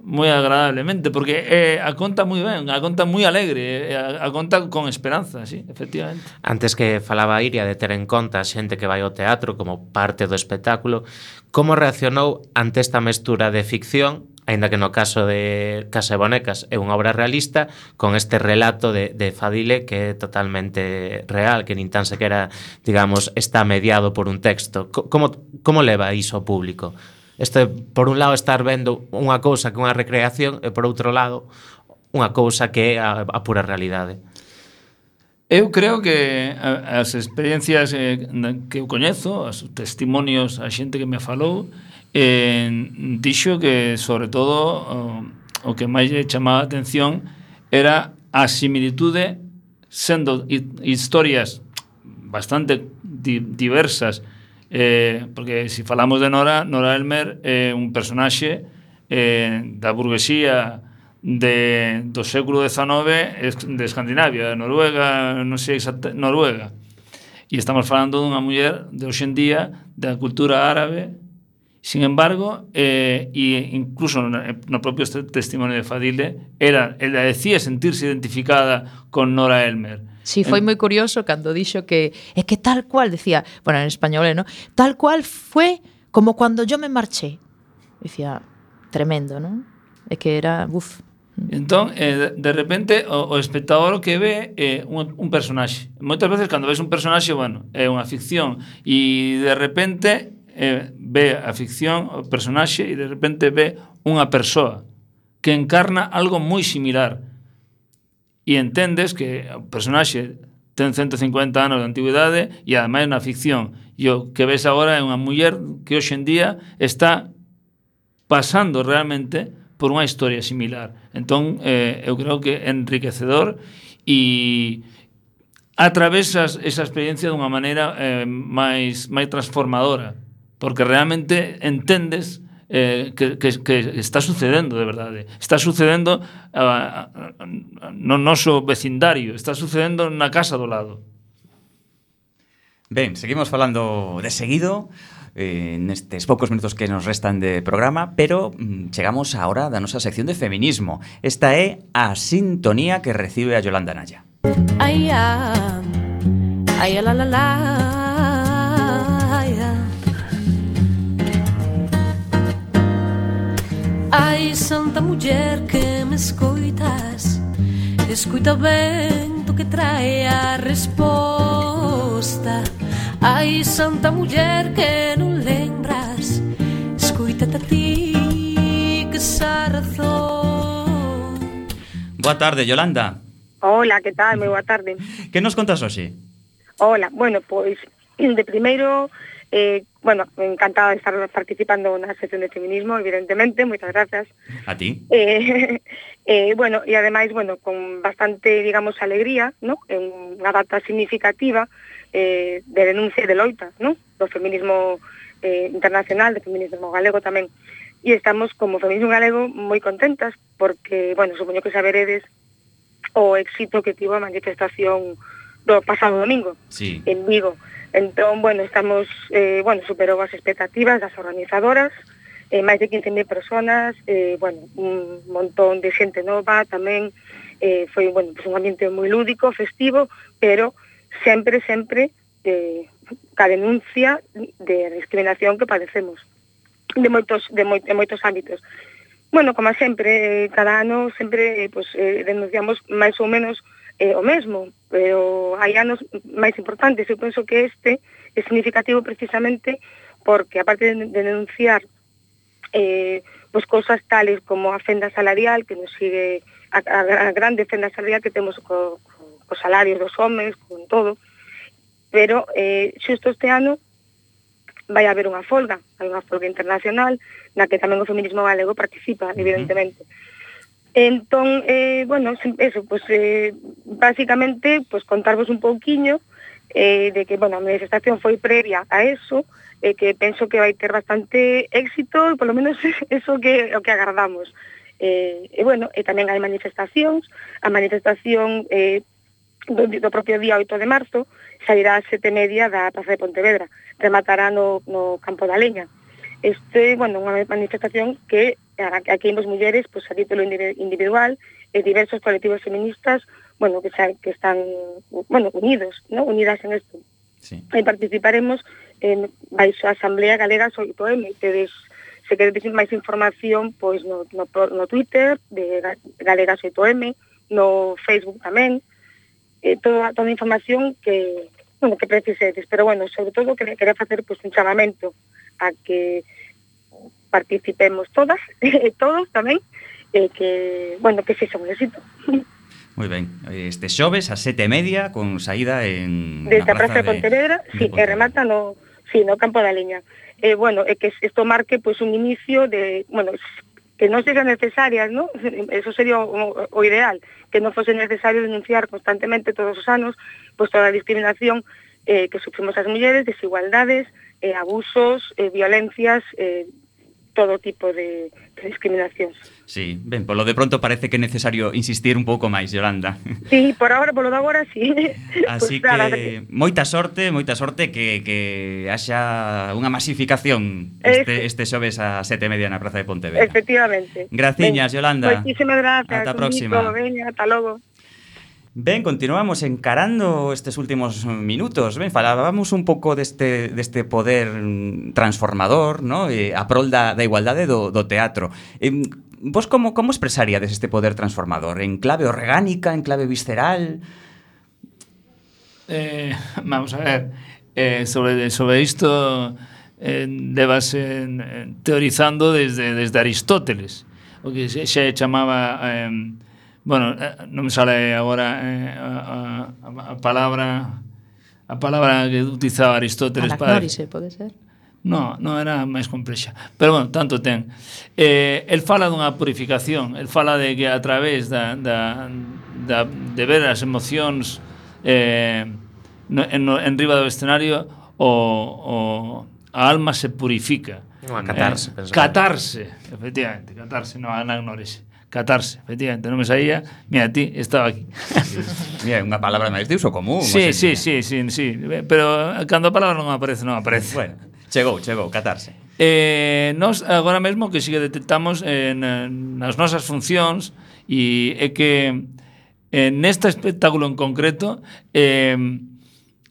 moi agradablemente porque eh, a conta moi ben, a conta moi alegre, eh, a, a conta con esperanza, sí, efectivamente. Antes que falaba Iria de ter en conta a xente que vai ao teatro como parte do espectáculo, como reaccionou ante esta mestura de ficción aínda que no caso de Casa de Bonecas é unha obra realista, con este relato de, de Fadile que é totalmente real, que nin tan sequera, digamos, está mediado por un texto. Como, como leva iso ao público? Este, por un lado, estar vendo unha cousa que unha recreación e, por outro lado, unha cousa que é a, a pura realidade. Eu creo que as experiencias eh, que eu coñezo, os testimonios, a xente que me falou, eh, dixo que, sobre todo, o, o que máis lle chamaba a atención era a similitude sendo historias bastante di diversas eh, porque se si falamos de Nora Nora Elmer é eh, un personaxe eh, da burguesía de, do século XIX de Escandinavia, de Noruega non sei exacta, Noruega. E estamos falando dunha muller de hoxendía da cultura árabe Sin embargo, eh, e incluso no propio testimonio de Fadile, era, ela decía sentirse identificada con Nora Elmer. Sí, foi moi curioso cando dixo que é que tal cual, decía, bueno, en español, ¿eh? ¿no? tal cual foi como cando yo me marché. Dicía, tremendo, non? É que era, buf, Entón, eh, de repente, o, o espectador o que ve é eh, un, un personaxe. Moitas veces, cando ves un personaxe, bueno, é unha ficción. E, de repente, eh, ve a ficción, o personaxe, e de repente ve unha persoa que encarna algo moi similar. E entendes que o personaxe ten 150 anos de antigüedade e ademais na ficción. E o que ves agora é unha muller que hoxe en día está pasando realmente por unha historia similar. Entón, eh, eu creo que é enriquecedor e atravesas esa experiencia dunha maneira eh, máis, máis transformadora. Porque realmente entendes eh, que, que, que está sucedendo de verdade. Está sucedendo uh, no noso vecindario, está sucedendo na casa do lado. Ben, seguimos falando de seguido eh, nestes poucos minutos que nos restan de programa, pero mm, chegamos a hora da nosa sección de feminismo. Esta é a sintonía que recibe a Yolanda Naya. Ai, a, ai, a la, la, la, Ai, santa muller que me escoitas? Escoita ben to que trae a resposta. Ai, santa muller que non lembras? Escuítate a ti que xa razón. Boa tarde, Yolanda. Hola, que tal? Moi boa tarde. Que nos contas hoxe? Hola, bueno, pois de primeiro Eh, bueno, encantada de estar participando en sección de feminismo, evidentemente, muchas gracias. A ti. Eh, eh, bueno, y ademais, bueno, con bastante, digamos, alegría, ¿no? En unha data significativa eh, de denuncia e de loita, ¿no? Do feminismo eh, internacional, do feminismo galego tamén. E estamos, como feminismo galego, moi contentas, porque, bueno, supoño que saberedes o éxito que tivo a manifestación do pasado domingo, sí. en Vigo. Sí Entón, bueno, estamos, eh, bueno, superou as expectativas das organizadoras, eh, máis de 15.000 personas, eh, bueno, un montón de xente nova tamén, eh, foi bueno, pues un ambiente moi lúdico, festivo, pero sempre, sempre de, ca denuncia de discriminación que padecemos de moitos, de, moi, de moitos ámbitos. Bueno, como sempre, eh, cada ano sempre eh, pues, eh, denunciamos máis ou menos eh, o mesmo. pero hai anos máis importantes, eu penso que este é significativo precisamente porque, aparte de denunciar eh, pois, pues, cosas tales como a fenda salarial, que nos sigue a, a, a grande fenda salarial que temos co, co, co salarios dos homens, con todo, pero eh, xusto este ano vai haber unha folga, hai unha folga internacional, na que tamén o feminismo galego participa, evidentemente. Mm Entón, eh, bueno, eso, pues, eh, básicamente, pues, contarvos un pouquiño eh, de que, bueno, a manifestación foi previa a eso, eh, que penso que vai ter bastante éxito, e polo menos eso que o que agardamos. Eh, e, bueno, e tamén hai manifestacións, a manifestación eh, do, do propio día 8 de marzo, sairá a sete media da Praza de Pontevedra, rematará no, no Campo da Leña este, bueno, unha manifestación que aquí que imos mulleres, pois, a título individual, e diversos colectivos feministas, bueno, que, xa, que están, bueno, unidos, ¿no? unidas en isto. Sí. E participaremos en baixo a Asamblea Galega sobre o M, tedes se queredes máis información, pois no, no, no Twitter de Galega 8M, no Facebook tamén, eh, toda, toda a información que, bueno, que precisedes. Pero, bueno, sobre todo, quería facer pois, un chamamento a que participemos todas e eh, todos tamén e que, bueno, que se un éxito. Moi ben, este xoves a sete e media con saída en... Desde a Praza de Pontevedra, de... sí, e remata no, sí, no Campo da Liña. Eh, bueno, é que isto marque pois, pues, un inicio de, bueno, que non sexan necesarias, ¿no? Eso sería o, o ideal, que non fose necesario denunciar constantemente todos os anos pois pues, toda a discriminación eh, que sufrimos as mulleres, desigualdades, eh, abusos, eh, violencias, eh, todo tipo de, de discriminacións. Sí, ben, polo de pronto parece que é necesario insistir un pouco máis, Yolanda. Sí, por ahora, polo de agora, sí. Así pues, nada, que, moita sorte, moita sorte que, que haxa unha masificación este, este xoves a sete e media na Praza de Pontevedra. Efectivamente. Graciñas, ben, Yolanda. Moitísimas gracias. Ata a próxima. Ata logo. Ben, continuamos encarando estes últimos minutos. Ben, falábamos un pouco deste, deste poder mm, transformador, no? eh, a prol da, da igualdade do, do teatro. Eh, vos como, como expresaríades este poder transformador? En clave orgánica, en clave visceral? Eh, vamos a ver, eh, sobre, sobre isto eh, debas eh, teorizando desde, desde Aristóteles, o que se, se chamaba... Eh, bueno, eh, non me sale agora eh, a, a, a palabra a palabra que utilizaba Aristóteles Anacnórise, pode ser? No, non era máis complexa. Pero, bueno, tanto ten. Eh, el fala dunha purificación, el fala de que a través da, da, da, de ver as emocións eh, no, en, no, en riba do escenario o, o, a alma se purifica. Unha catarse, eh, pensaba. Catarse, efectivamente, catarse, non anagnórise. Catarse, efectivamente, non me saía. Mira, ti estaba aquí. Mira, unha palabra máis de uso común. Sí, sí, sí, sí, sí, pero eh, cando a palabra non aparece, non aparece. Bueno, chegou, chegou, catarse. Eh, nós agora mesmo que si que detectamos eh, nas nosas funcións e é que eh, neste espectáculo en concreto eh,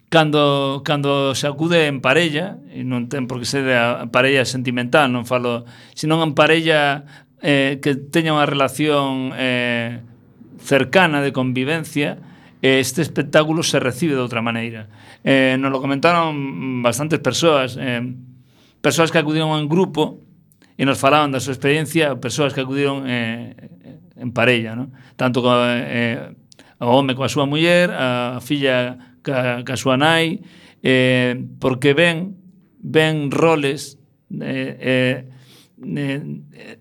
cando, cando se acude en parella, e non ten por que ser a parella sentimental, non falo, senón en parella eh, que teña unha relación eh, cercana de convivencia, eh, este espectáculo se recibe de outra maneira. Eh, nos lo comentaron bastantes persoas, eh, persoas que acudiron en grupo e nos falaban da súa experiencia, persoas que acudiron eh, en parella, ¿no? tanto co, eh, o home coa súa muller, a filla ca, ca súa nai, eh, porque ven ven roles eh, eh, eh,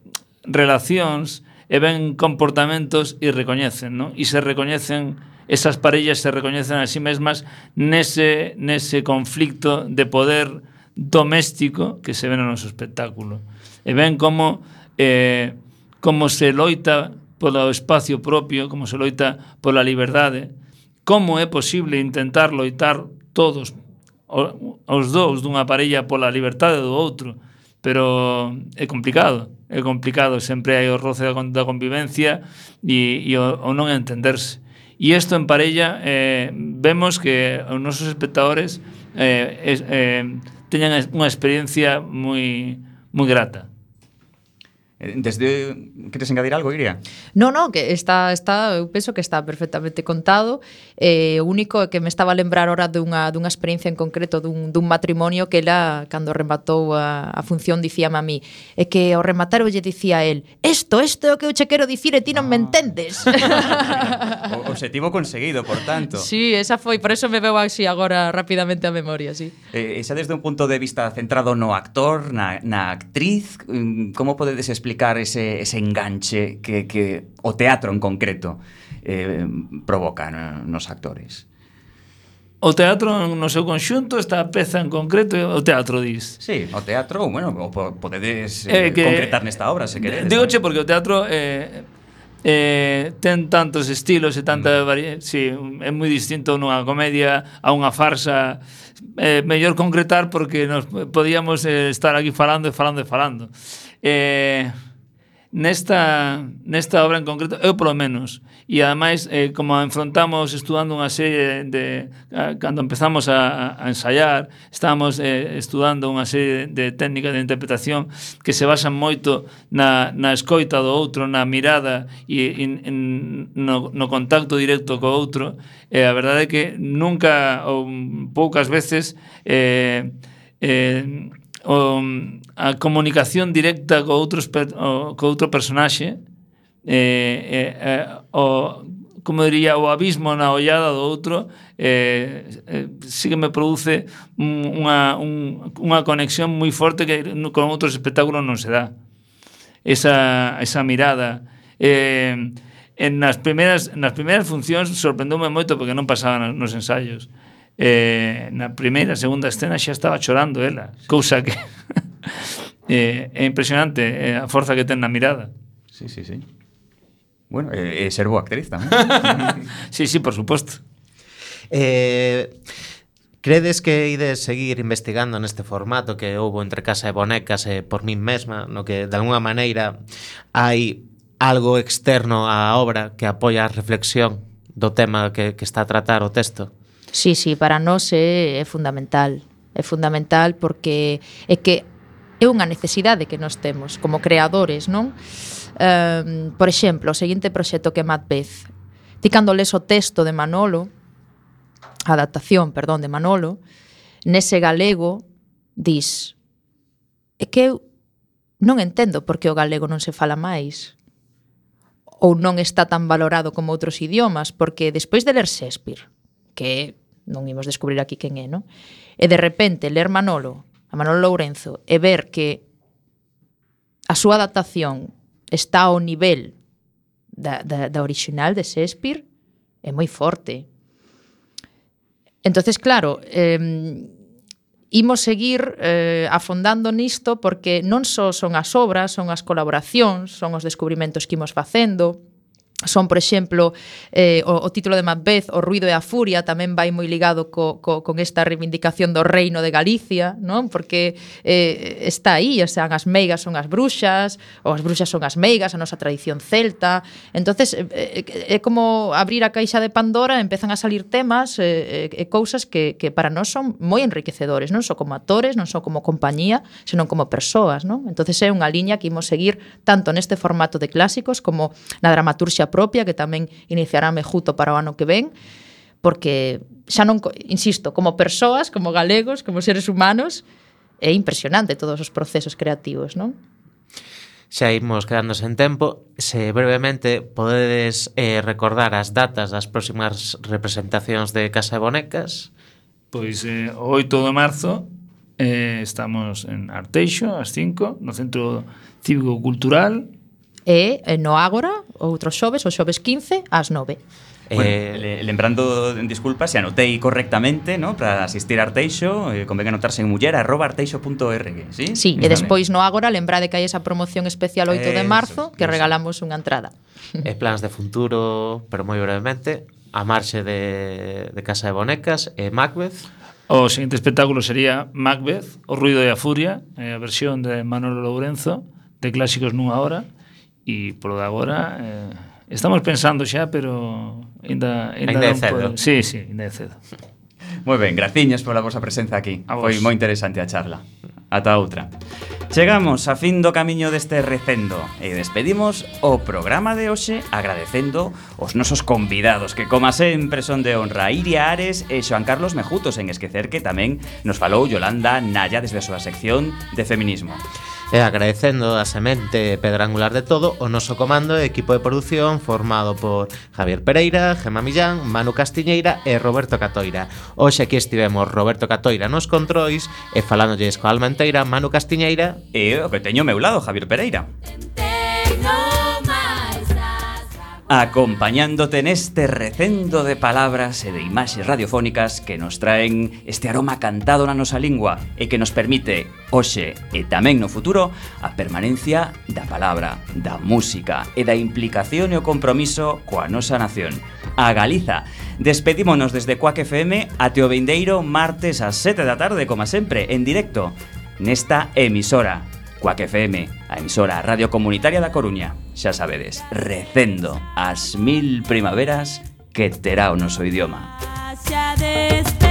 relacións e ven comportamentos e recoñecen, non? E se recoñecen esas parellas se recoñecen a sí mesmas nese, nese conflicto de poder doméstico que se ven no noso espectáculo. E ven como eh, como se loita polo espacio propio, como se loita pola liberdade, como é posible intentar loitar todos os dous dunha parella pola liberdade do outro, pero é complicado. É complicado, sempre hai o roce da convivencia e, e o, o non entenderse. E isto en parella eh, vemos que os nosos espectadores eh, es, eh, teñan unha experiencia moi moi grata. Eh, desde queres engadir algo, Iria? No, no, que está está eu penso que está perfectamente contado. Eh, o único que me estaba a lembrar ora dunha dunha experiencia en concreto dun dun matrimonio que ela cando rematou a a función dicíame a mí, é que ao rematar lle dicía a él, "Isto, isto é o que eu che quero dicir e ti non ah. me entendes." o objetivo conseguido, por tanto. Sí, esa foi, por eso me veo así agora rapidamente a memoria, sí. Eh, esa desde un punto de vista centrado no actor, na na actriz, mm, como podedes explicar explicar ese, ese enganche que, que o teatro en concreto eh, provoca nos actores? O teatro no seu conxunto, esta peza en concreto, o teatro dis. Sí, o teatro, bueno, o podedes eh, eh, que, concretar nesta obra, se queredes. Digoche porque o teatro eh, eh, ten tantos estilos e tanta mm. variedade, sí, é moi distinto nunha comedia a unha farsa eh, mellor concretar porque nos podíamos eh, estar aquí falando e falando e falando. Eh, nesta, nesta obra en concreto, eu polo menos. E ademais, eh, como enfrontamos estudando unha serie de... A, cando empezamos a, a ensayar, estábamos eh, estudando unha serie de técnicas de interpretación que se basan moito na, na escoita do outro, na mirada e in, in, no, no contacto directo co outro. E eh, a verdade é que nunca ou poucas veces... Eh, eh, o, a comunicación directa co outro, o, co outro personaxe eh, eh, eh, o, como diría, o abismo na ollada do outro eh, eh, sí que me produce unha, un, unha conexión moi forte que con outros espectáculos non se dá. Esa, esa mirada. Eh, en nas primeiras nas primeiras funcións sorprendoume moito porque non pasaban nos ensaios eh, na primeira segunda escena xa estaba chorando ela, cousa que eh, é impresionante eh, a forza que ten na mirada. Sí, sí, sí. Bueno, e eh, ser boa actriz tamén. sí, sí, por suposto. Eh, Credes que ides seguir investigando neste formato que houbo entre Casa e Bonecas e por min mesma, no que de alguna maneira hai algo externo á obra que apoia a reflexión do tema que, que está a tratar o texto? Sí, sí, para nós é, é fundamental. É fundamental porque é que é unha necesidade que nós temos como creadores, non? Um, por exemplo, o seguinte proxecto que é Macbeth. Ti cando les o texto de Manolo, a adaptación, perdón, de Manolo, nese galego dis é que eu non entendo por que o galego non se fala máis ou non está tan valorado como outros idiomas, porque despois de ler Shakespeare, que non imos descubrir aquí quen é, non? E de repente ler Manolo, a Manolo Lourenzo, e ver que a súa adaptación está ao nivel da, da, da original de Shakespeare, é moi forte. Entonces, claro, eh, imos seguir eh, afondando nisto porque non só son as obras, son as colaboracións, son os descubrimentos que imos facendo, son, por exemplo, eh, o, o título de Macbeth, O ruido e a furia, tamén vai moi ligado co, co, con esta reivindicación do reino de Galicia, non? Porque eh, está aí, o sea, as meigas son as bruxas, ou as bruxas son as meigas, a nosa tradición celta. entonces eh, eh é como abrir a caixa de Pandora, empezan a salir temas e eh, eh, cousas que, que para nós son moi enriquecedores, non só como actores, non só como compañía, senón como persoas, non? entonces é unha liña que imos seguir tanto neste formato de clásicos como na dramaturxia propia, que tamén iniciarame justo para o ano que ven, porque xa non, insisto, como persoas, como galegos, como seres humanos, é impresionante todos os procesos creativos, non? xa imos quedando sen tempo, se brevemente podedes eh, recordar as datas das próximas representacións de Casa de Bonecas. Pois eh, o 8 de marzo eh, estamos en Arteixo, ás 5, no Centro Cívico Cultural, e eh, no Ágora, outros xoves, o xoves 15, ás 9. Eh, bueno, eh, lembrando, disculpa, se anotei correctamente, ¿no? para asistir a Arteixo, eh, convén anotarse en muller arroba arteixo.org, sí? Sí, e despois no Ágora, lembrade que hai esa promoción especial 8 de marzo, que regalamos unha entrada. E plans de futuro, pero moi brevemente, a marxe de, de Casa de Bonecas e Macbeth. O seguinte espectáculo sería Macbeth, o ruido e a furia, eh, a versión de Manolo Lourenzo, de clásicos nunha hora e polo de agora eh, estamos pensando xa, pero ainda ainda, ainda é cedo. Poder... Sí, sí, ainda é cedo. moi ben, graciñas pola vosa presenza aquí. Foi moi interesante a charla. Ata outra. Chegamos a fin do camiño deste recendo e despedimos o programa de hoxe agradecendo os nosos convidados que como sempre son de honra Iria Ares e Xoan Carlos Mejutos en esquecer que tamén nos falou Yolanda Naya desde a súa sección de feminismo. E agradecendo a semente pedrangular de todo o noso comando e equipo de produción formado por Javier Pereira, Gemma Millán, Manu Castiñeira e Roberto Catoira. Hoxe aquí estivemos Roberto Catoira nos controis e falándolles coa Alma inteira Manu Castiñeira e o que teño ao meu lado, Javier Pereira acompañándote neste recendo de palabras e de imaxes radiofónicas que nos traen este aroma cantado na nosa lingua e que nos permite, hoxe e tamén no futuro, a permanencia da palabra, da música e da implicación e o compromiso coa nosa nación, a Galiza. Despedímonos desde Coac FM ate o vindeiro martes ás 7 da tarde, como sempre, en directo, nesta emisora. Cuac FM, a emisora Radio Comunitaria da Coruña. Xa sabedes, recendo as mil primaveras que terá o noso idioma. Xa